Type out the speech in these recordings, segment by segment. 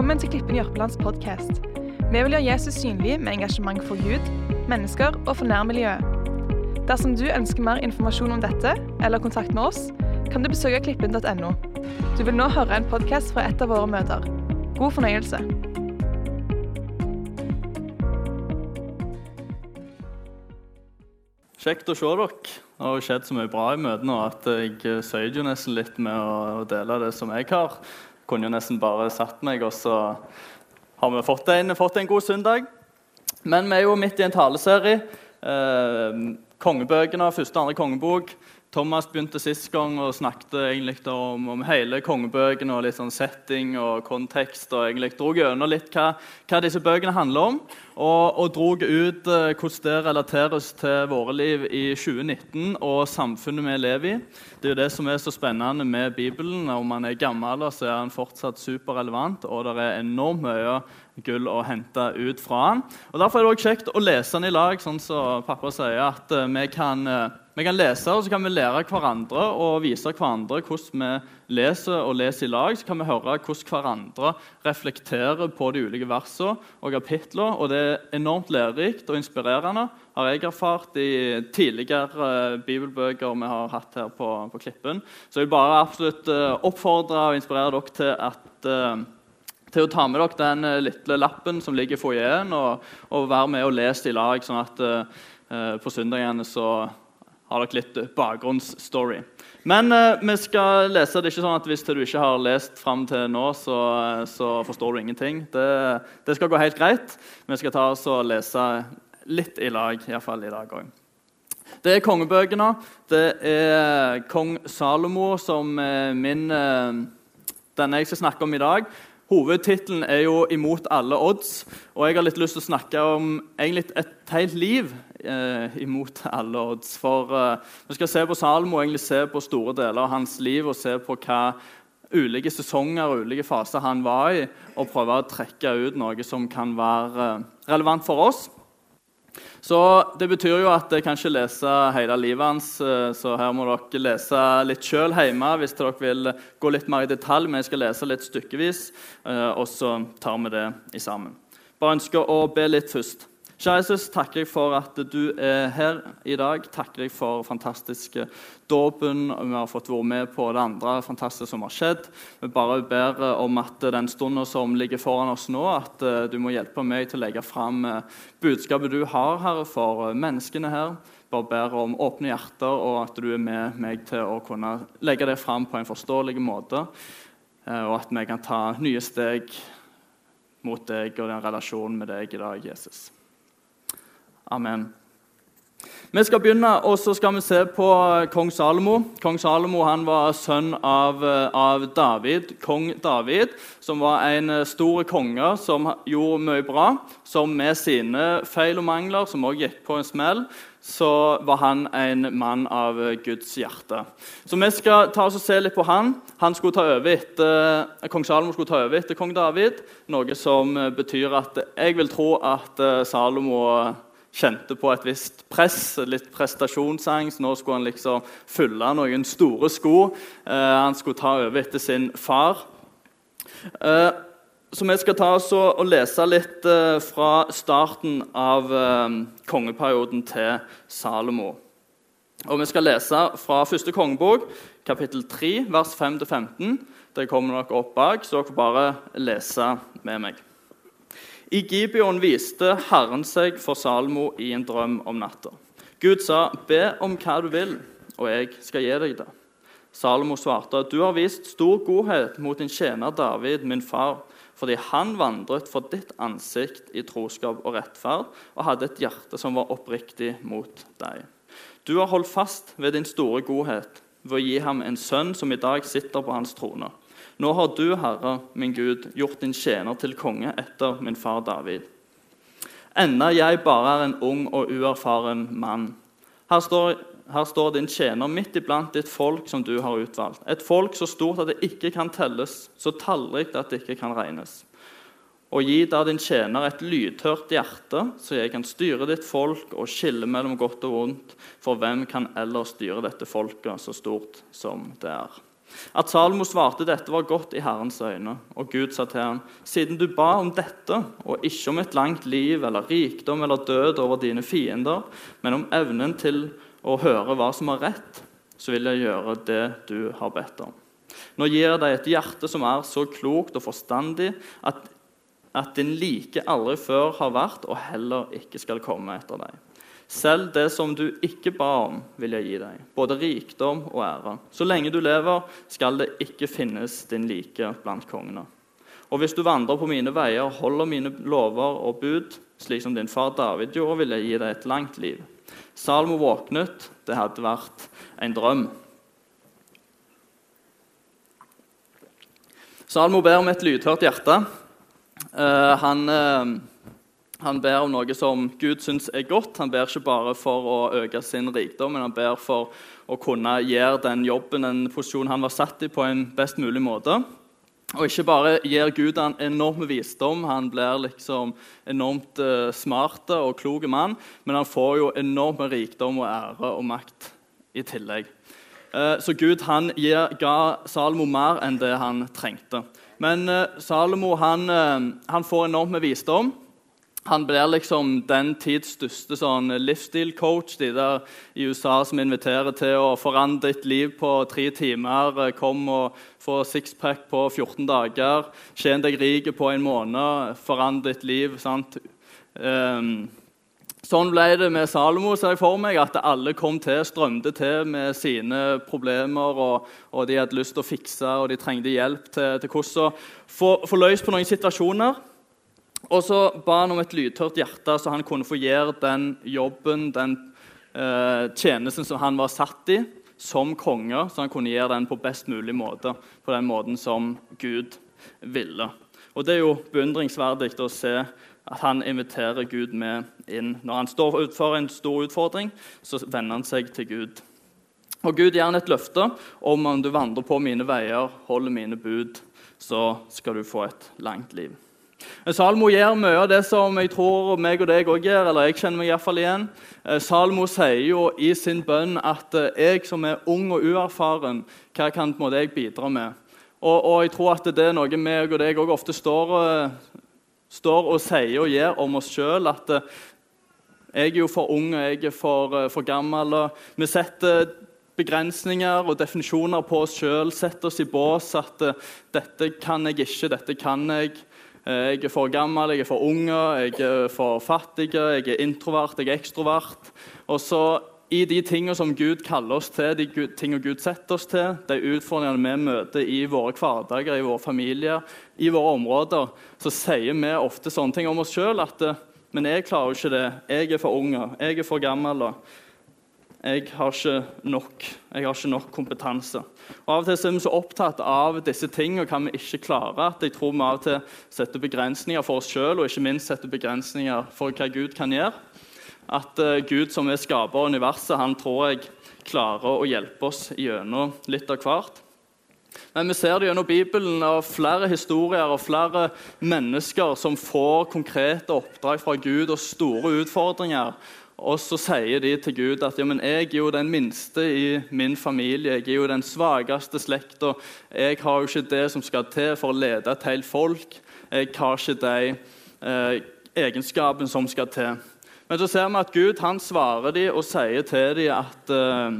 Velkommen til Klippen Jørpelands podkast. Vi vil gjøre Jesus synlig med engasjement for Gud, mennesker og for nærmiljøet. Dersom du ønsker mer informasjon om dette, eller kontakt med oss, kan du besøke klippen.no. Du vil nå høre en podkast fra et av våre møter. God fornøyelse. Kjekt å se dere. Det har jo skjedd så mye bra i møtene at jeg søyer nesten litt med å dele det som jeg har. Kunne jo nesten bare satt meg, og så har vi fått en, fått en god søndag. Men vi er jo midt i en taleserie. Eh, kongebøkene, første og andre kongebok. Thomas begynte sist gang og snakket egentlig om, om hele kongebøkene og litt sånn setting og kontekst. og egentlig dro gjennom litt hva, hva, disse bøkene handler om, og, og dro ut hvordan det relateres til våre liv i 2019 og samfunnet vi lever i. Det er jo det som er så spennende med Bibelen. Om man er gammel, så er den fortsatt superrelevant, og det er enormt mye gull å hente ut fra den. Og Derfor er det også kjekt å lese den i lag, sånn som pappa sier, at uh, vi kan uh, vi kan lese og så kan vi lære hverandre og vise hverandre hvordan vi leser og leser i lag. Så kan vi høre hvordan hverandre reflekterer på de ulike versene og kapitlene. Og det er enormt lærerikt og inspirerende, har jeg erfart i tidligere eh, bibelbøker vi har hatt her på, på Klippen. Så jeg vil bare absolutt eh, oppfordre og inspirere dere til at eh, til å ta med dere den lille lappen som ligger i foajeen, og, og, være med og lese i lag. sånn at uh, på søndagene så har dere litt bakgrunnsstory. Men eh, vi skal lese det ikke sånn at hvis du ikke har lest fram til nå, så, så forstår du ingenting. Det, det, skal gå helt greit. Vi skal ta oss og lese litt i lag, iallfall i dag òg. Det er kongebøkene. Det er kong Salomo som er min, Den denne jeg skal snakke om i dag. Hovedtittelen er jo 'Imot alle odds', og jeg har litt lyst til å snakke om egentlig et helt liv eh, imot alle odds. For eh, Vi skal se på Salmo og egentlig se på store deler av hans liv og se på hva ulike sesonger og ulike faser han var i, og prøve å trekke ut noe som kan være eh, relevant for oss. Så Det betyr jo at jeg kan ikke lese hele livet hans, eh, så her må dere lese litt sjøl hjemme hvis dere vil gå litt mer i detalj. Men jeg skal lese litt stykkevis, eh, og så tar vi det i sammen. Bare ønsker å be litt først. Kjære Jesus, takker jeg for at du er her i dag. Takker jeg for fantastiske dåpen vi har fått være med på det andre fantastiske som har skjedd. Vi bare ber om at den stunden som ligger foran oss nå, at eh, du må hjelpe meg til å legge fram eh, budskapet du har, Herre, for eh, menneskene her. Bare ber om åpne hjerter, og at du er med meg til å kunne legge det fram på en forståelig måte. Og at vi kan ta nye steg mot deg og den relasjonen med deg i dag, Jesus. Amen. Vi skal begynne, og så skal vi se på kong Salomo. Kong Salomo han var sønn av, av, David, kong David, som var en stor konge som gjorde mye bra. Som med sine feil og mangler, som også gikk på en smell, så var han en mann av Guds hjerte. Så vi skal ta oss og se litt på han. Han skulle ta over etter, Kong Salomo skulle ta over etter kong David, noe som betyr at jeg vil tro at Salomo kjente på et visst press, litt prestasjonsangst. Nå skulle han liksom fylle noen store sko. Eh, han skulle ta over etter sin far. Eh, så vi skal ta oss og, lese litt eh, fra starten av eh, kongeperioden til Salomo. Og Vi skal lese fra første kongebok, kapittel 3, vers 5-15. Det kommer dere opp bak, så dere får bare lese med meg. I Gibeon viste Herren seg for Salmo i en drøm om natta. Gud sa, 'Be om hva du vil, og jeg skal gi deg det.' Salomo svarte, 'Du har vist stor godhet mot din tjener David, min far.' fordi han vandret for ditt ansikt i troskap og rettferd og hadde et hjerte som var oppriktig mot deg. Du har holdt fast ved din store godhet ved å gi ham en sønn som i dag sitter på hans trone. Nå har du, Herre, min Gud, gjort din tjener til konge etter min far David. Enda jeg bare er en ung og uerfaren mann. Her står, her står din tjener midt iblant ditt folk som du har utvalgt. Et folk så stort at det ikke kan telles, så tallrikt at det ikke kan regnes. Og gi da din tjener et lydhørt hjerte, så jeg kan styre ditt folk og skille mellom godt og vondt. For hvem kan ellers styre dette folket så stort som det er? At Salomo svarte dette var godt i Herrens øyne, og Gud sa til ham, siden du ba om dette, og ikke om et langt liv eller rikdom eller død over dine fiender, men om evnen til å høre hva som er rett, så vil jeg gjøre det du har bedt om. Nå gir jeg deg et hjerte som er så klokt og forstandig at, at din like aldri før har vært, og heller ikke skal komme etter deg. Selv det som du ikke ba om, vil jeg gi deg, både rikdom og ære. Så lenge du lever, skal det ikke finnes din like blant kongene. Og hvis du vandrer på mine veier og holder mine lover og bud, slik som din far David gjorde, vil jeg gi deg et langt liv. Salmo våknet. Det hadde vært en drøm. Salmo ber om et lydhørt hjerte. Uh, han... Uh, han ber om noe som Gud syns er godt. Han ber ikke bare for å øke sin rikdom, men han ber for å kunne gjøre den jobben, den posisjonen han var satt i, på en best mulig måte. Og ikke bare gir Gud han enorm visdom, han blir liksom enormt uh, smart og klok mann, men han får jo enorm rikdom og ære og makt i tillegg. Uh, så Gud han ga Salomo mer enn det han trengte. Men uh, Salomo han, han får enormt med visdom. Han blir liksom den tids største sånn livsstilcoach. De der i USA som inviterer til å forandre ditt liv på tre timer. Kom og få sixpack på 14 dager. Tjen deg rik på en måned. Forandre ditt liv. sant? Um, sånn ble det med Salomo, ser jeg for meg. At alle kom til, strømte til med sine problemer. Og, og de hadde lyst til å fikse, og de trengte hjelp til, til hvordan å få, få løst på noen situasjoner. Og så ba han om et lydtørt hjerte, så han kunne få gjøre den jobben, den eh, tjenesten som han var satt i som konge, så han kunne gjøre den på best mulig måte. På den måten som Gud ville. Og Det er jo beundringsverdig å se at han inviterer Gud med inn. Når han står utfor en stor utfordring, så vender han seg til Gud. Og Gud gir han et løfte om om du vandrer på mine veier, holder mine bud, så skal du få et langt liv. Salmo gjør mye av det som jeg tror meg og deg òg gjør. eller jeg kjenner meg i hvert fall igjen. Eh, Salmo sier jo i sin bønn at eh, jeg som er ung og uerfaren, hva kan jeg bidra med? Og, og jeg tror at det er noe meg og deg òg ofte står, eh, står, og sier og gjør om oss sjøl. At jeg er jo for ung og jeg er for, for gammel. vi setter begrensninger og definisjoner på oss sjøl. Setter oss i bås at dette kan jeg ikke, dette kan jeg. Eh, jeg er for gammel, jeg er for ung, jeg er for fattig, jeg er introvert, jeg er ekstrovert. Og så i de tingene som Gud kaller oss til, de tingene Gud setter oss til, de utfordringene vi møter i våre hverdager, i våre familier, i våre områder, så sier vi ofte sånne ting om oss sjøl at men jeg klarer jo ikke det. Jeg er for ung, jeg er for gammel. Jeg har ikke nok, jeg har ikke nok kompetanse. Og Av og til er vi så opptatt av disse tingene og hva vi ikke klarer, at jeg tror vi av og til setter begrensninger for oss sjøl, og ikke minst setter begrensninger for hva Gud kan gjøre. At uh, Gud som er skaper av universet, han tror jeg klarer å hjelpe oss gjennom litt av hvert. Men vi ser det gjennom Bibelen og flere historier og flere mennesker som får konkrete oppdrag fra Gud og store utfordringer. Og så sier de til Gud at ja, men jeg er jo den minste i min familie. Jeg er jo den svakeste slekta. Jeg har jo ikke det som skal til for å lede et helt folk. Jeg har ikke de eh, egenskapene som skal til. Men så ser vi at Gud han svarer dem og sier til dem at eh,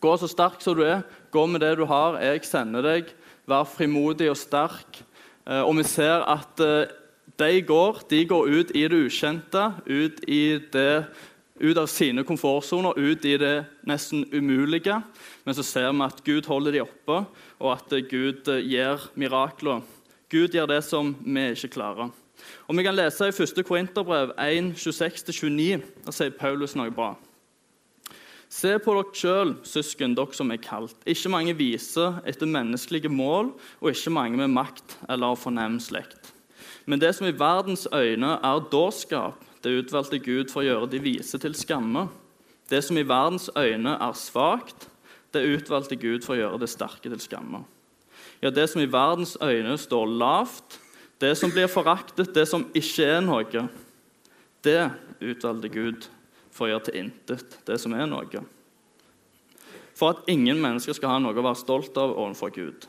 gå så sterk som du er, gå med det du har, jeg sender deg. Vær frimodig og sterk. Eh, og vi ser at eh, de går, de går ut i det ukjente, ut i det ut av sine komfortsoner, ut i det nesten umulige. Men så ser vi at Gud holder dem oppe, og at Gud eh, gjør mirakler. Gud gjør det som vi ikke klarer. Og Vi kan lese i 1. Korinterbrev 1.26-29. Der sier Paulus noe bra. Se på dere sjøl, søsken, dere som er kalt. Ikke mange viser etter menneskelige mål, og ikke mange med makt eller fornem slekt. Men det som i verdens øyne er dårskap, det utvalgte Gud for å gjøre de vise til skamme. Det som i verdens øyne er svakt, det utvalgte Gud for å gjøre det sterke til skamme. Ja, det som i verdens øyne står lavt, det som blir foraktet, det som ikke er noe, det utvalgte Gud for å gjøre til intet det som er noe. for at ingen mennesker skal ha noe å være stolt av overfor Gud.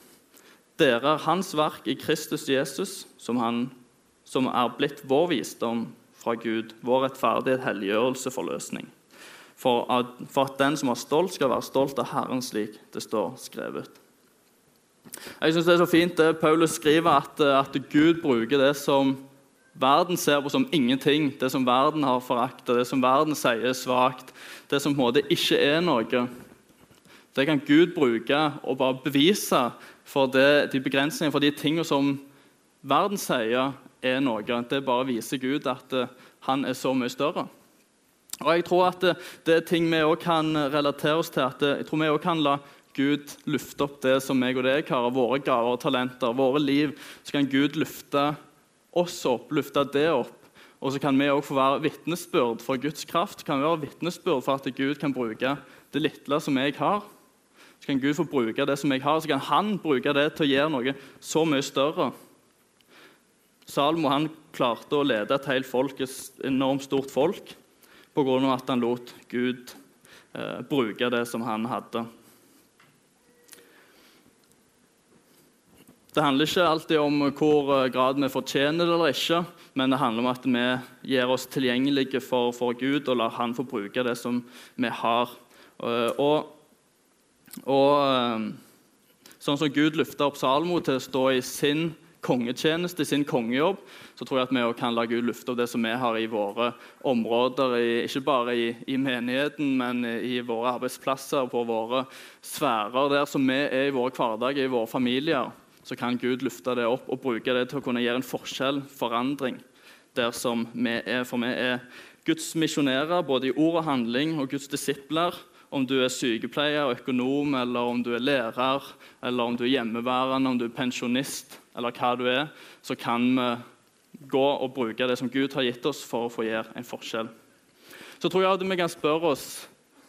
Dere er Hans verk i Kristus Jesus, som, han, som er blitt vår visdom fra Gud, vår rettferdighet, helliggjørelse, forløsning. For at, for at den som er stolt, skal være stolt av Herren, slik det står skrevet. Jeg synes Det er så fint det Paulus skriver, at, at Gud bruker det som verden ser på som ingenting, det som verden har forakta, det som verden sier er svakt, det som på en måte ikke er noe. Det kan Gud bruke og bare bevise for det, de begrensningene, for de tingene som verden sier er noe. Det bare viser Gud at uh, han er så mye større. Og jeg tror at det, det er ting vi òg kan relatere oss til. at jeg tror vi også kan la Gud lufte opp det som meg og deg har, våre gaver og talenter, våre liv. Så kan Gud lufte oss opp, lufte det opp. Og så kan vi òg få være vitnesbyrd for Guds kraft. Kan vi være vitnesbyrd for at Gud kan bruke det lille som jeg har, så kan Gud få bruke det som jeg har, så kan han bruke det til å gjøre noe så mye større. Salmo han klarte å lede et helt folk, et enormt stort folk pga. at han lot Gud eh, bruke det som han hadde. Det handler ikke alltid om hvor eh, grad vi fortjener det eller ikke, men det handler om at vi gjør oss tilgjengelige for, for Gud og lar Han få bruke det som vi har. Eh, og og eh, sånn som Gud løfta opp Salomo til å stå i sin kongetjeneste, sin kongejobb, så tror jeg at vi kan la Gud lufte av det som vi har i våre områder, ikke bare i, i, menigheten, men i våre arbeidsplasser, på våre sfærer, der som vi er i våre hverdager, i våre familier. Så kan Gud lufte det opp og bruke det til å kunne gjøre en forskjell, forandring, der som vi er. For vi er Guds misjonærer, både i ord og handling, og Guds disipler om du er sykepleier, økonom, eller om du er lærer, eller om du er hjemmeværende, om du er pensjonist, eller hva du er, så kan vi gå og bruke det som Gud har gitt oss, for å få gjøre en forskjell. Så tror jeg at vi kan spørre oss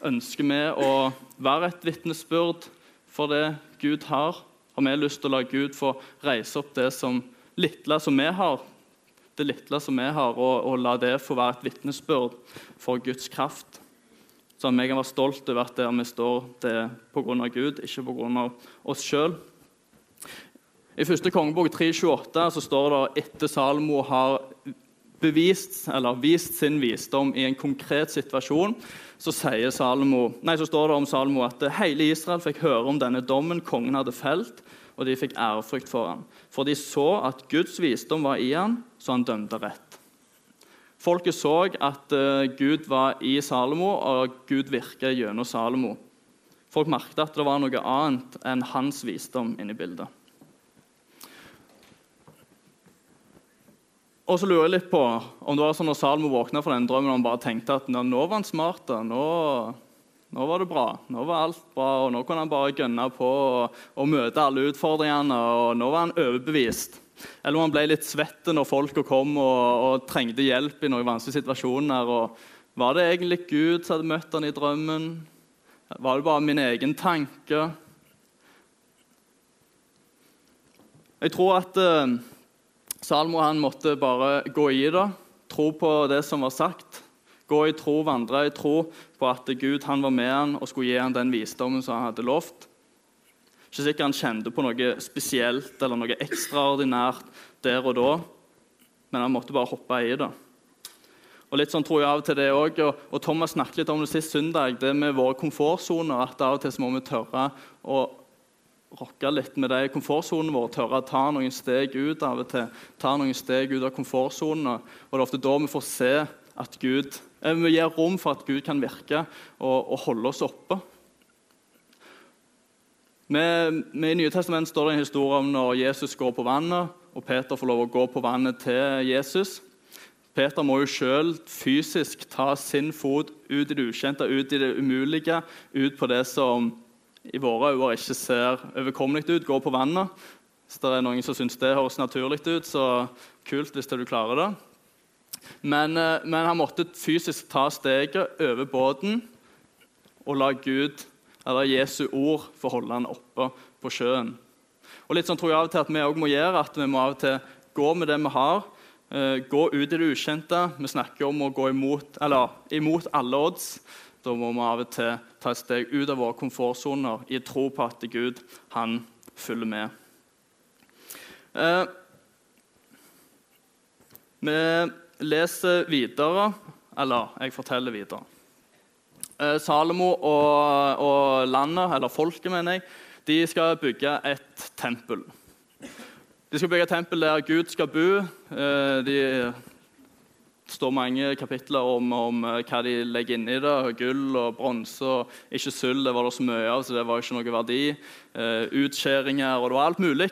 ønsker vi å være et vitnesbyrd for det Gud har. Har vi lyst til å la Gud få reise opp det som lille som vi har, det lille som vi har, og, og la det få være et vitnesbyrd for Guds kraft? Sånn at vi kan være stolt over at der vi står, det er pga. Gud, ikke pga. oss sjøl. I første kongebok 3.28 så står det etter Salmo har bevist, eller vist sin visdom i en konkret situasjon, så, Salmo, nei, så står det om Salmo at hele Israel fikk høre om denne dommen kongen hadde felt, og de fikk ærefrykt for ham. For de så at Guds visdom var i ham, så han dømte rett. Folket så at uh, Gud var i Salomo, og Gud virker gjennom Salomo. Folk merket at det var noe annet enn hans visdom inne i bildet. Og så lurer jeg litt på om det var sånn når Salomo våkna fra den drømmen og han bare tenkte at nå var han smart. Nå, nå, var det bra. Nå var alt bra, og nå kunne han bare gønne på og, og møte alle utfordringene. og Nå var han overbevist. Eller om han ble litt svett når folka kom og, og, trengte hjelp i noen vanskelige situasjoner. Og var det egentlig Gud som hadde møtt han i drømmen? Var det bare min egen tanke? Jeg tror at uh, Salmo han måtte bare gå i det, tro på det som var sagt. Gå i tro, vandre i tro på at Gud han var med han og skulle gi han den visdommen som han hadde lovt. Ikke sikkert han kjente på noe spesielt eller noe ekstraordinært der og da, men han måtte bare hoppe i det. Og litt sånn tror jeg av og til det også, og, og Thomas snakket litt om det sist søndag, det med våre komfortsoner. At av og til må vi tørre å rokke litt med de komfortsonene våre. Tørre å ta noen steg ut av og til. Ta noen steg ut av komfortsonene. Og det er ofte da vi får se at Gud eh, Vi gir rom for at Gud kan virke og, og holde oss oppe. Med, med I Nye testament står det en historie om når Jesus går på vannet, og Peter får lov å gå på vannet til Jesus. Peter må jo sjøl fysisk ta sin fot ut i det ukjente, ut i det umulige, ut på det som i våre øyne ikke ser overkommelig ut, gå på vannet. Hvis det er noen som syns det høres naturlig ut, så kult hvis du klarer det. Men, eh, men han måtte fysisk ta steget over båten og la Gud eller Jesu ord for å holde han oppe på sjøen. Og litt sånn tror jeg av og til at vi også må gjøre, at vi må av og til gå med det vi har. Uh, gå ut i det ukjente. Vi snakker om å gå imot, eller, imot alle odds. Da må vi av og til ta et steg ut av våre komfortsoner i tro på at Gud han følger med. Eh, vi leser videre, eller jeg forteller videre. Eh, Salomo og, og landet, eller folket, mener jeg, de skal bygge et tempel. De skal bygge et tempel der Gud skal bo. Det de står mange kapitler om, om, eh, hva de legger inni det. Gull og bronse og ikke sølv. Det var det så mye av, så det var ikke noe verdi. Eh, utskjæringer, og det var alt mulig.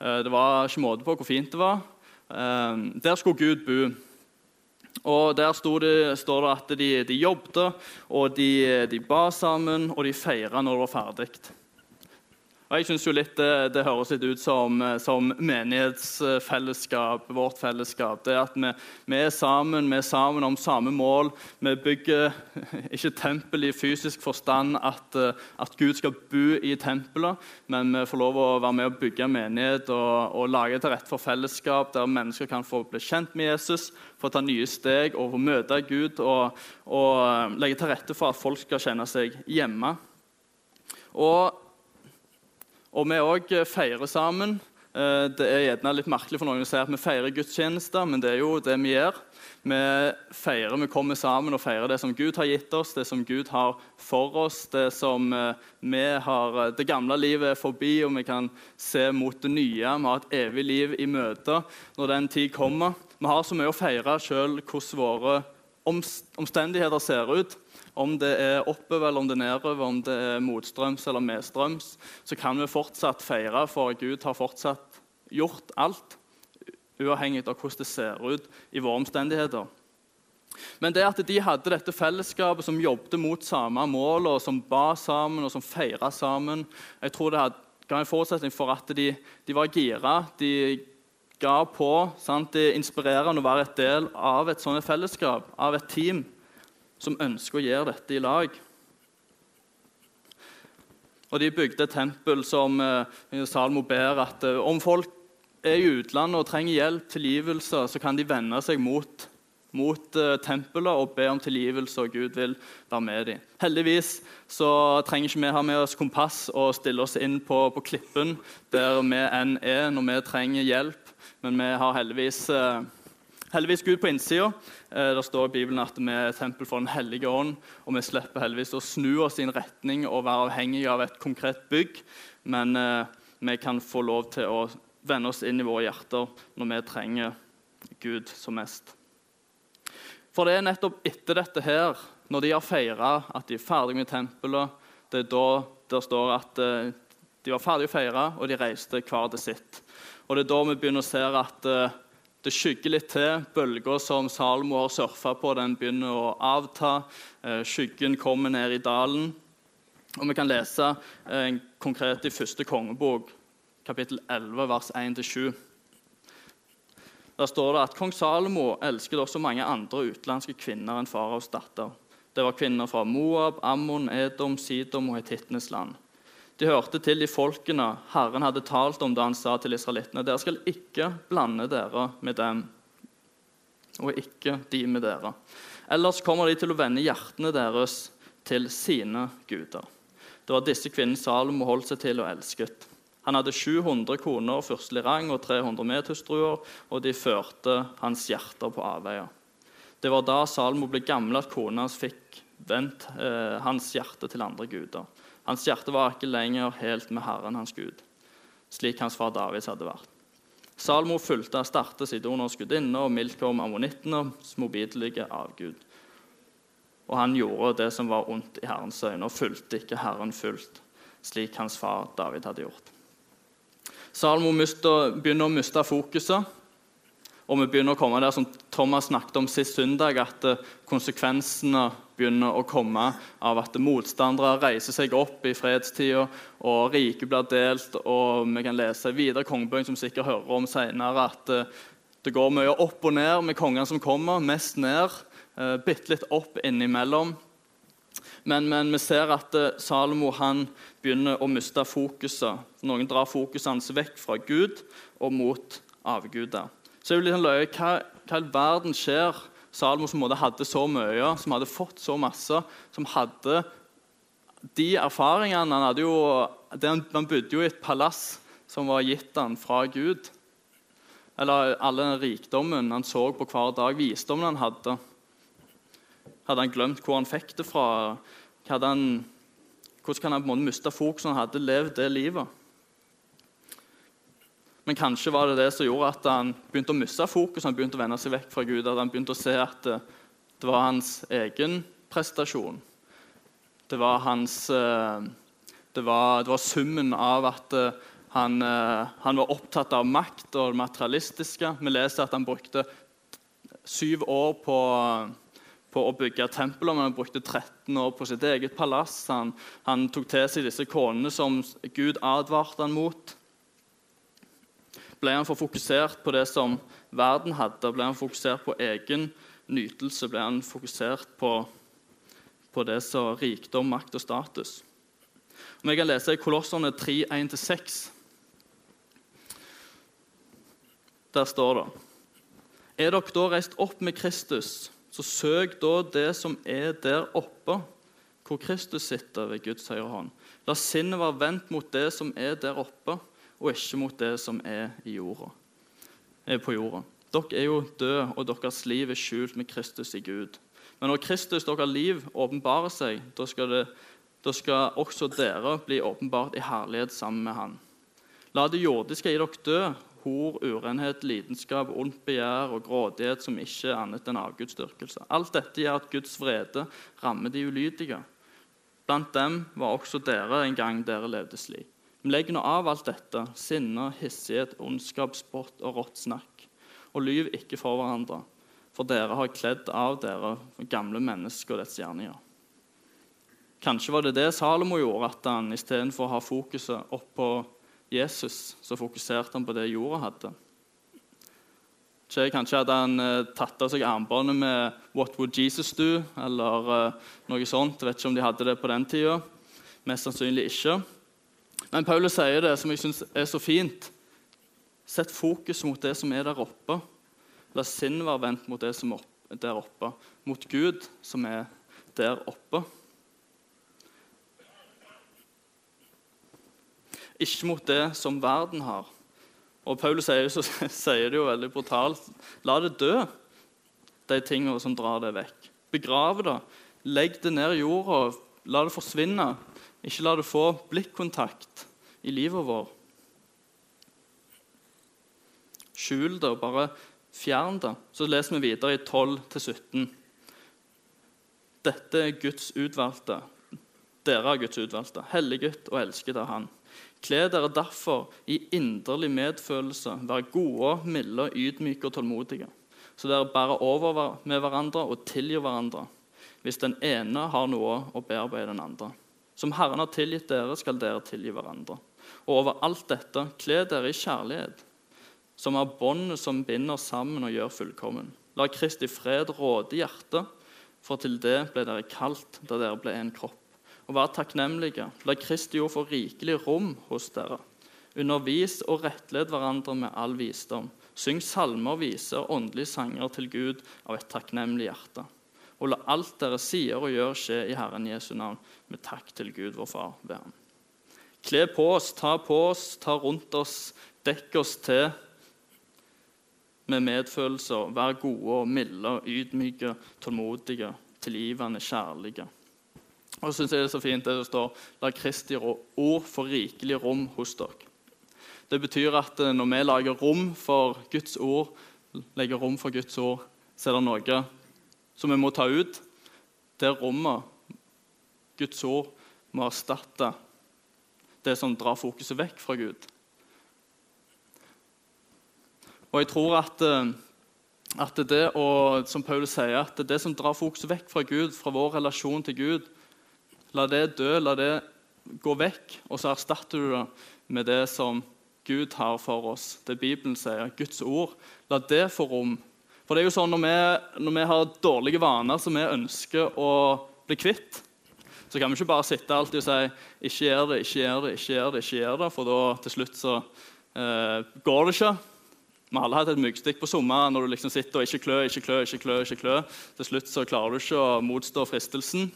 Eh, det var ikke måte på hvor fint det var. Eh, der skulle Gud bo. Og Der det, står det at de, de jobbet, og de, de ba sammen, og de feira når det var ferdig. Og jeg synes jo litt det, det, høres litt ut som, som, menighetsfellesskap, vårt fellesskap. Det at vi, vi, er sammen, vi er sammen om samme mål. Vi bygger ikke tempel i fysisk forstand at, at Gud skal bo i tempelet, men vi får lov å være med og bygge menighet og, og lage til rette for fellesskap der mennesker kan få bli kjent med Jesus, få ta nye steg og få møte Gud og, og legge til rette for at folk skal kjenne seg hjemme. Og og vi òg eh, feirer sammen. Eh, det er gjerne litt merkelig for noen å si at vi feirer gudstjenester, men det er jo det vi gjør. Vi feirer, vi kommer sammen og feirer det som Gud har gitt oss, det som Gud har for oss. Det som eh, vi har, det gamle livet er forbi, og vi kan se mot det nye. Vi har et evig liv i møte når den tid kommer. Vi har så mye å feire sjøl hvordan våre omstendigheter ser ut. Om det er oppover eller om det er nedover, om det er motstrøms eller medstrøms, så kan vi fortsatt feire, for Gud har fortsatt gjort alt, uavhengig av hvordan det ser ut i våre omstendigheter. Men det at de hadde dette fellesskapet som jobbet mot samme mål, og som ba sammen og som feira sammen, jeg tror det ga en forutsetning for at de, de var gira. De ga på. Sant? Det er inspirerende å være et del av et sånt fellesskap, av et team som ønsker å gjøre dette i lag. Og De bygde et tempel som eh, Salmo ber at eh, om folk er i utlandet og trenger hjelp, tilgivelse, så kan de vende seg mot, mot eh, tempelet og be om tilgivelse, og Gud vil være med dem. Heldigvis så trenger ikke vi ha med oss kompass og stille oss inn på, på klippen der vi enn er når vi trenger hjelp, men vi har heldigvis eh, heldigvis Gud på innsida. Eh, det står i Bibelen at vi er tempel for Den hellige ånd. Og vi slipper heldigvis å snu oss i en retning og være avhengige av et konkret bygg. Men eh, vi kan få lov til å vende oss inn i våre hjerter når vi trenger Gud som mest. For det er nettopp etter dette her, når de har feira at de er ferdig med tempelet, det er da det står at eh, de var ferdige å feire, og de reiste hver til sitt. Og Det er da vi begynner å se at det skygger litt til. Bølger som Salmo har surfa på, den begynner å avta. Eh, skyggen kommer ned i dalen. Og Vi kan lese eh, konkret i første kongebok, kapittel 11, vers 1-7. Der står det at kong Salomo elsket også mange andre utenlandske kvinner enn faraos datter. Det var kvinner fra Moab, Ammon, Edom, Sidom og hetittenes land. De hørte til de folkene Herren hadde talt om da han sa til israelittene.: Dere skal ikke blande dere med dem, og ikke de med dere. Ellers kommer de til å vende hjertene deres til sine guder. Det var disse kvinnene Salomo holdt seg til og elsket. Han hadde 700 koner av fyrstelig rang og 300 medhustruer, og de førte hans hjerter på avveier. Det var da Salomo ble gammel at kona hans fikk vendt eh, hans hjerte til andre guder. Hans hjerte var ikke lenger helt med Herren hans Gud, slik hans far Davids hadde vært. Salmo fulgte Astarte, Sidoners gudinne, og Milkom, ammonittenes motbydelige avgud. Og han gjorde det som var ondt i Herrens øyne, og fulgte ikke Herren fullt, slik hans far David hadde gjort. Salmo begynner å miste fokuset og vi begynner å komme der som Thomas snakket om sist søndag, at eh, konsekvensene begynner å komme av at motstandere reiser seg opp i fredstida, og riket blir delt. Og vi kan lese videre kongebøker som sikkert hører om senere, at eh, det går mye opp og ned med kongene som kommer. Mest ned, eh, bitte litt opp innimellom. Men, men, vi ser at Salomo han begynner å miste fokuset. Noen drar fokuset hans vekk fra Gud og mot avguder. Så jeg vil sånn løye hva, hva i verden skjer Salomo som hadde så mye, som hadde fått så masse, som hadde de erfaringene Han, hadde jo, han bodde jo i et palass som var gitt han fra Gud. Eller all den rikdommen han så på hver dag, visdommen han hadde. Hadde han glemt hvor han fikk det fra? Han, hvordan kan han på en måte miste fokuset? han hadde levd det livet? Men kanskje var det det som gjorde at han begynte å miste fokus, han begynte å vende seg vekk fra Gud. At han begynte å se at det, det var hans egen prestasjon. Det var, hans, eh, det var, det var summen av at eh, han, eh, han, var opptatt av makt og det materialistiske. Vi leser at han brukte syv år på, på å bygge tempelet, men han brukte 13 år på sitt eget palass. Han, han tok til seg disse konene som Gud advarte han mot. Ble han for fokusert på det som verden hadde? Ble han fokusert på egen nytelse? Ble han fokusert på, på det som rikdom, makt og status? Om jeg kan lese i Kolosserne 3, 1-6 Der står det Er dere da reist opp med Kristus, så søk da det som er der oppe, hvor Kristus sitter ved Guds høyre hånd. La sinnet være vendt mot det som er der oppe og ikke mot det som er, jorda, er på jorda. Dere er jo døde, og deres liv er skjult med Kristus i Gud. Men når Kristus, deres liv, åpenbarer seg, da skal, det, da skal også dere bli åpenbart i herlighet sammen med Han. La det jordiske i dere dø, hor, urenhet, lidenskap, ondt begjær og grådighet som ikke er annet enn avgudsdyrkelse. Alt dette gjør at Guds vrede rammer de ulydige. Blant dem var også dere en gang dere levde slik. Vi legger nå av alt dette, sinne, hissighet, ondskap, spott og rått snakk, og lyv ikke for hverandre, for dere har kledd av dere gamle mennesker og dets gjerninger. Kanskje var det det Salomo gjorde, at han istedenfor å ha fokuset opp på Jesus, så fokuserte han på det jorda hadde. Kanskje hadde han eh, tatt av seg armbåndet med 'What would Jesus do?' eller eh, noe sånt. Jeg vet ikke om de hadde det på den tida. Mest sannsynlig ikke. Men Paulus sier det som jeg syns er så fint. Sett fokus mot det som er der oppe. La sinn være vendt mot det som er der oppe, mot Gud, som er der oppe. Ikke mot det som verden har. Og Paulus sier, så, sier det jo veldig brutalt. La det dø, de tingene som drar det vekk. Begrav det. Legg det ned i jorda. La det forsvinne. Ikke la det få blikkontakt i livet vår. Skjul det, og bare fjern det. Så leser vi videre i 12-17. Dette er Guds utvalgte. Dere er Guds utvalgte, helliget og elsket av Han. Kle dere derfor i inderlig medfølelse, vær gode, milde, ydmyke og tålmodige. Så dere bærer over med hverandre og tilgir hverandre hvis den ene har noe å bearbeide den andre. Som Herren har tilgitt dere, skal dere tilgi hverandre. Og over alt dette, kle dere i kjærlighet, som er båndet som binder sammen og gjør fullkommen. La Kristi fred råde hjertet, for til det ble dere kalt da dere ble en kropp. Og vær takknemlige. La Kristi ord få rikelig rom hos dere. Undervis og rettled hverandre med all visdom. Syng salmer, viser åndelige sanger til Gud av et takknemlig hjerte og la alt dere sier og gjør, skje i Herren Jesu navn, med takk til Gud, vår Far, ved ham. Kle på oss, ta på oss, ta rundt oss, dekk oss til med medfølelser. vær gode og milde, ydmyke, tålmodige, tilgivende, kjærlige. Og så synes jeg det er så fint det som står La Kristi ord få rikelig rom hos dere. Det betyr at eh, når vi lager rom for Guds ord, legger rom for Guds ord, så er det noe som vi må ta ut, det rommet Guds ord må erstatte det som drar fokuset vekk fra Gud. Og jeg tror at, eh, at det og, som Paulus sier, at det som drar fokuset vekk fra Gud, fra vår relasjon til Gud, la det dø, la det gå vekk, og så erstatter du det med det som Gud har for oss. Det Bibelen sier, Guds ord. La det få rom for det er jo sånn når vi, når vi har dårlige vaner som vi ønsker å bli kvitt, så kan vi ikke bare sitte alltid og si 'ikke gjør det, ikke gjør det', ikke gjør det, ikke gjør det, for da til slutt så eh, går det ikke. Vi har alle hatt et myggstikk på sommeren når du liksom sitter og ikke klø, ikke klø, ikke klø. ikke klø. Til slutt så klarer du ikke å motstå fristelsen.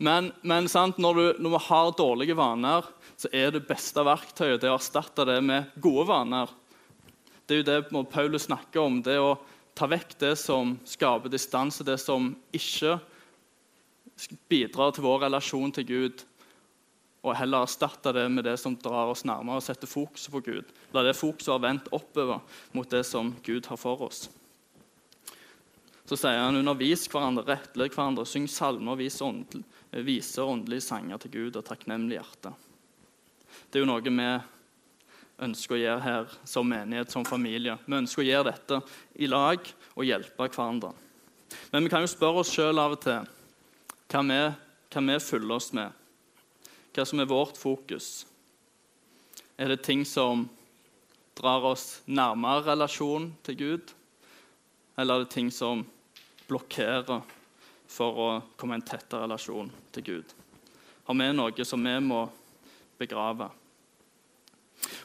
Men, men når, du, når, vi har dårlige vaner, så er det beste verktøyet det å erstatte det med gode vaner. Det er jo det Paulus snakker om. det å ta vekk det som skaper distanse, det som ikke bidrar til vår relasjon til Gud, og heller erstatte det med det som drar oss nærmere og setter fokuset på Gud. La det fokuset være vendt oppover mot det som Gud har for oss. Så sier han undervis hverandre, rettled hverandre, syng salmer, vis åndel, vise åndelige sanger til Gud og takknemlig hjerte. Det er jo noe vi ønsker å gjøre her som menighet, som familie. Vi ønsker å gjøre dette i lag og hjelpe hverandre. Men vi kan jo spørre oss sjøl av og til hva vi, hva vi fyller oss med. Hva som er vårt fokus. Er det ting som drar oss nærmere relasjon til Gud? Eller er det ting som blokkerer for å komme i en tettere relasjon til Gud? Har vi noe som vi må begrave?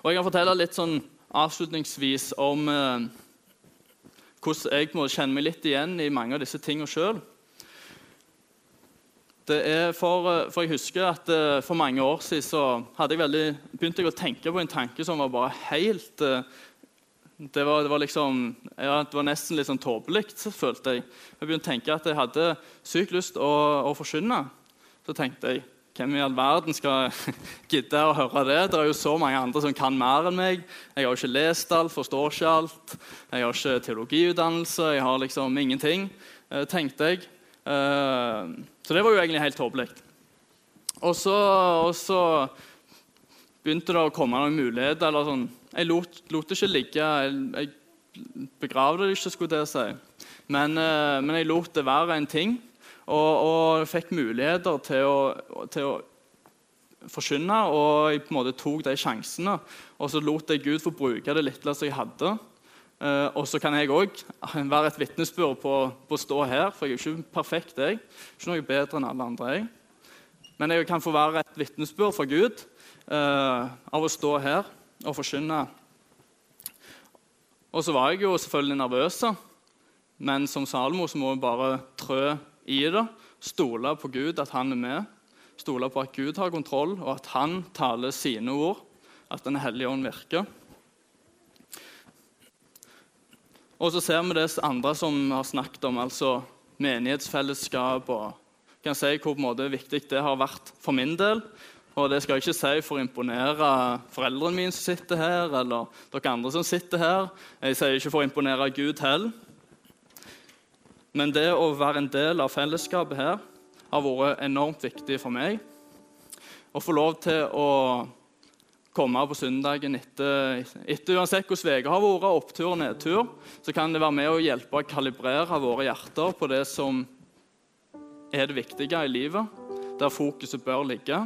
Og Jeg kan fortelle litt sånn avslutningsvis om eh, hvordan jeg må kjenne meg litt igjen i mange av disse tingene sjøl. For, eh, for, jeg husker at uh, for mange år siden så hadde jeg veldig, begynte jeg å tenke på en tanke som var bare helt uh, det, var, det, var, liksom, ja, det var nesten litt sånn tåpelig, følte jeg. Jeg begynte å tenke at jeg hadde sykt lyst å, å forsyne. Så tenkte jeg hvem i all verden skal gidde å høre det? Det er jo så mange andre som kan mer enn meg. Jeg har jo ikke lest alt, forstår ikke alt. Jeg har ikke teologiutdannelse, jeg har liksom ingenting, eh, tenkte jeg. Eh, så det var jo egentlig helt tåpelig. Og, og, så begynte det å komme noen muligheter. eller sånn. Jeg lot, lot det ikke ligge. Jeg, jeg begravde det ikke, skulle det si. Men, eh, men jeg lot det være en ting. Og, og fikk muligheter til å, til å forkynne, og jeg på en måte tok de sjansene. Og så lot jeg Gud få bruke det lille som jeg hadde. Uh, og så kan jeg òg være et vitnesbyrd på, på, å stå her, for jeg er ikke perfekt. jeg. Ikke noe bedre enn alle andre. jeg. Men jeg kan få være et vitnesbyrd for Gud uh, av å stå her og forkynne. Og så var jeg jo selvfølgelig nervøs, men som Salomo så må vi bare trø i det. Stole på Gud, at han er med. Stole på at Gud har kontroll, og at han taler sine ord. At Den hellige ånd virker. Og så ser vi det andre som har snakket om, altså menighetsfellesskap. og kan si hvor på en måte viktig det har vært for min del. Og det skal jeg ikke si for å imponere foreldrene mine som sitter her, eller dere andre som sitter her. Jeg sier ikke for å imponere Gud heller. Men det å være en del av fellesskapet her har vært enormt viktig for meg. Å få lov til å komme på søndagen etter, etter uansett hvordan uka har vært, opptur og nedtur, så kan det være med å hjelpe å kalibrere våre hjerter på det som er det viktige i livet, der fokuset bør ligge.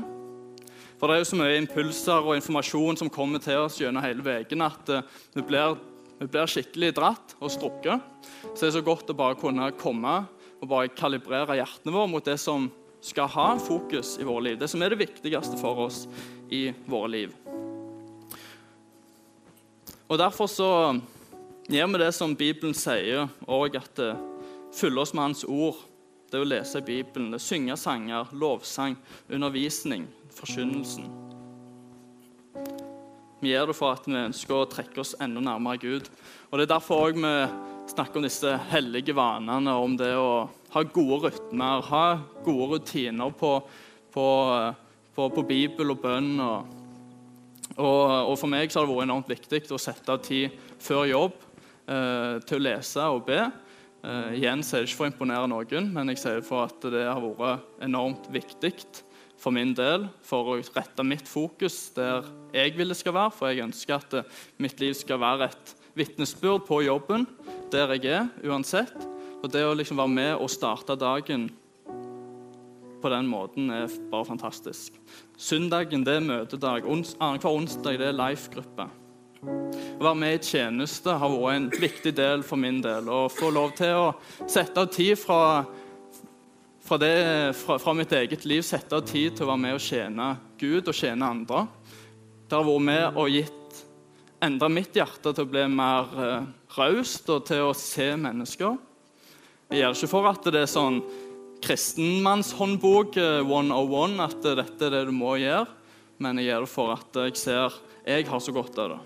For det er jo så mye impulser og informasjon som kommer til oss gjennom hele uken at vi eh, blir vi blir skikkelig dratt og strukket. Så det er så godt å bare kunne komme og bare kalibrere hjertene våre mot det som skal ha fokus i våre liv. Det som er det viktigste for oss i våre liv. Og Derfor så gjør vi det som Bibelen sier, og at det fyller oss med Hans ord. Det å lese Bibelen, det synge sanger, lovsang, undervisning, forkynnelsen. Vi gjør det for at vi ønsker å trekke oss enda nærmere Gud. Og Det er derfor vi snakker om disse hellige vanene, om det å ha gode rytmer, ha gode rutiner på, på, på, på Bibel og bønn. Og, og, og, For meg så har det vært enormt viktig å sette av tid før jobb eh, til å lese og be. Eh, igjen så er det ikke for å imponere noen, men jeg sier for at det har vært enormt viktig for min del for å rette mitt fokus der jeg vil det skal være. For jeg ønsker at eh, mitt liv skal være et vitnesbyrd på jobben der jeg er, uansett. Og det å liksom være med og starte dagen på den måten er bare fantastisk. Søndagen det er møtedag. Annenhver onsdag det er life-gruppe. Å være med i tjeneste har vært en viktig del for min del. Å få lov til å sette av tid fra fra, det, fra, fra, mitt eget liv sette av tid til å være med og tjene Gud og tjene andre. Det har vært med og gitt endre mitt hjerte til å bli mer eh, raust og til å se mennesker. Jeg gjør det ikke for at det er sånn kristenmannshåndbok eh, 101, at dette er det du må gjøre, men jeg gjør det for at jeg ser jeg har så godt av det.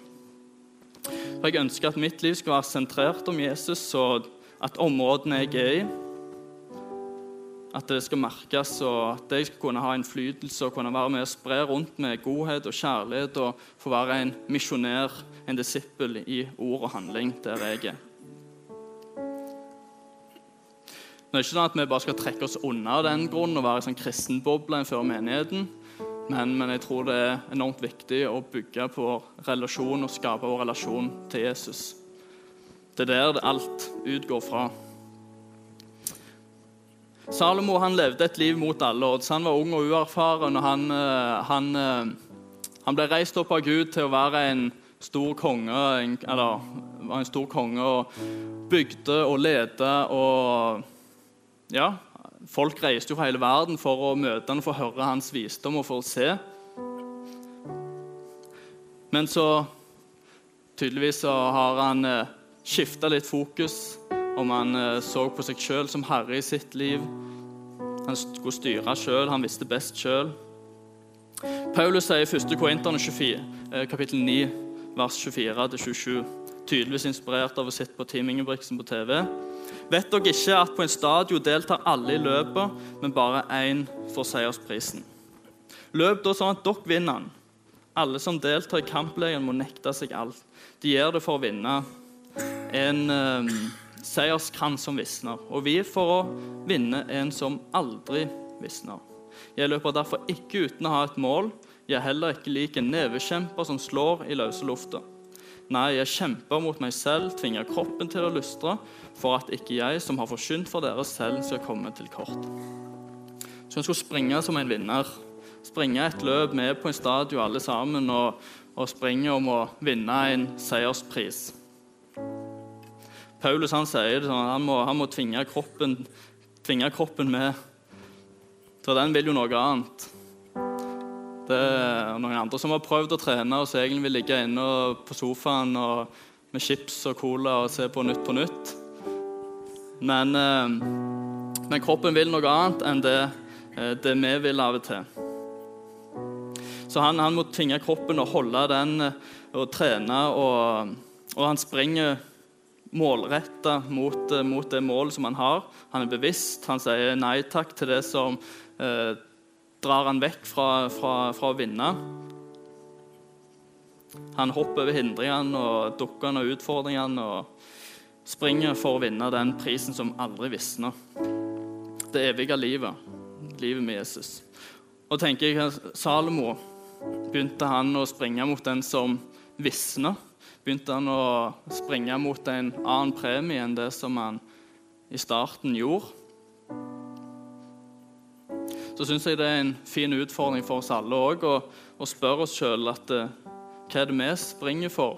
For Jeg ønsker at mitt liv skal være sentrert om Jesus, og at områdene jeg er i, at det skal merkes, og at jeg skal kunne ha innflytelse og kunne være med og spre rundt med godhet og kjærlighet og få være en misjonær, en disippel i ord og handling der jeg er. Det er ikke sånn at vi bare skal trekke oss unna den grunnen og være en sånn kristenboble før menigheten. Men, men, jeg tror det er enormt viktig å bygge på relasjon og skape vår relasjon til Jesus. Det er der alt utgår fra. Salomo han levde et liv mot alle odds. Han var ung og uerfaren. og han, eh, han, eh, han, ble reist opp av Gud til å være en stor konge, eller var en stor konge og bygde og lede og ja, folk reiste jo fra hele verden for å møte han for å høre hans visdom og for å se. Men så tydeligvis så har han eh, skifta litt fokus. Om han eh, så på seg sjøl som herre i sitt liv. Han skulle styre sjøl, han visste best sjøl. Paulus sier i 1. Korinterne eh, kapittel 9, vers 24-27, tydeligvis inspirert av å sitte på Team Ingebrigtsen på TV. Vet dere ikke at på en stadion deltar alle i løpet, men bare én får seiersprisen? Løp da sånn at dere vinner den. Alle som deltar i kamplegen, må nekte seg alt. De gjør det for å vinne en um, seierskrans som visner, og vi for å vinne en som aldri visner. Jeg løper derfor ikke uten å ha et mål. Jeg er heller ikke lik en nevekjemper som slår i løse lufta. Nei, jeg kjemper mot meg selv, tvinger kroppen til å lystre, for at ikke jeg, som har forsynt for dere selv, skal komme til kort. Så hun skulle springe som en vinner. Springe et løp med på en stadion alle sammen og, og springe om å vinne en seierspris. Paulus han sier det sånn, han må, han må tvinge, kroppen, tvinge kroppen med. For den vil jo noe annet. Det er noen andre som har prøvd å trene og så egentlig vil ligge inne på sofaen og, med chips og cola og se på Nytt på Nytt. Men, eh, men kroppen vil noe annet enn det, eh, det, vi vil av og til. Så han, han må tvinge kroppen å holde den eh, og trene, og, og han springer målretta mot, mot, det målet som han har. Han er bevisst, han sier nei takk til det som eh, drar han vekk fra, fra, fra å vinne. Han hopper over hindringene og dukkene og utfordringene og springer for å vinne den prisen som aldri visner. Det evige livet. Livet med Jesus. Og tenker jeg, Salomo begynte han å springe mot den som visner. Begynte han å springe mot en annen premie enn det som han i starten gjorde så syns jeg det er en fin utfordring for oss alle òg å, spørre oss sjøl uh, hva er det vi springer for?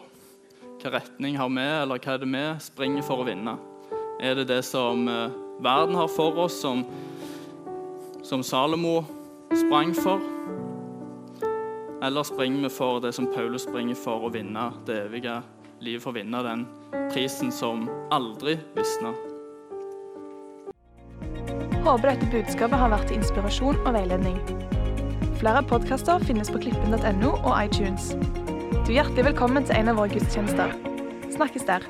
Hva retning har vi, eller hva er det vi springer for å vinne? Er det det som uh, verden har for oss, som, som Salomo sprang for? Eller springer vi for det som Paulus springer for, å vinne det evige livet, for å vinne den prisen som aldri visner? Håper dette budskapet har vært til inspirasjon og veiledning. Flere podkaster finnes på klippen.no og iTunes. Du er hjertelig velkommen til en av våre gudstjenester. Snakkes der.